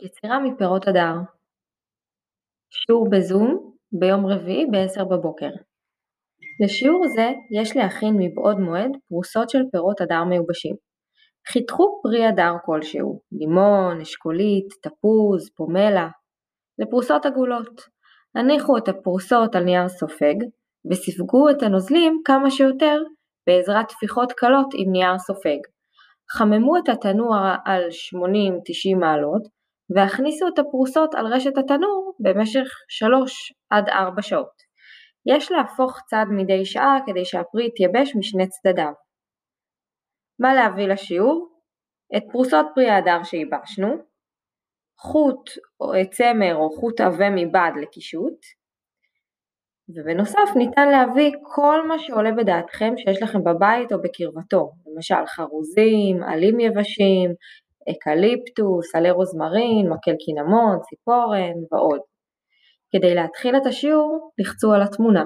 יצירה מפירות הדר שיעור בזום ביום רביעי ב-10 בבוקר. לשיעור זה יש להכין מבעוד מועד פרוסות של פירות הדר מיובשים. חיתכו פרי הדר כלשהו, לימון, אשכולית, תפוז, פומלה, לפרוסות עגולות. הניחו את הפרוסות על נייר סופג וספגו את הנוזלים כמה שיותר בעזרת טפיחות קלות עם נייר סופג. חממו את התנור על 80-90 מעלות והכניסו את הפרוסות על רשת התנור במשך 3-4 שעות. יש להפוך צד מדי שעה כדי שהפרי יתייבש משני צדדיו. מה להביא לשיעור? את פרוסות פרי ההדר שייבשנו, חוט או צמר או חוט עבה מבד לקישוט, ובנוסף ניתן להביא כל מה שעולה בדעתכם שיש לכם בבית או בקרבתו, למשל חרוזים, עלים יבשים, אקליפטוס, עלי רוזמרין, מקל קינמון, ציפורן ועוד. כדי להתחיל את השיעור לחצו על התמונה.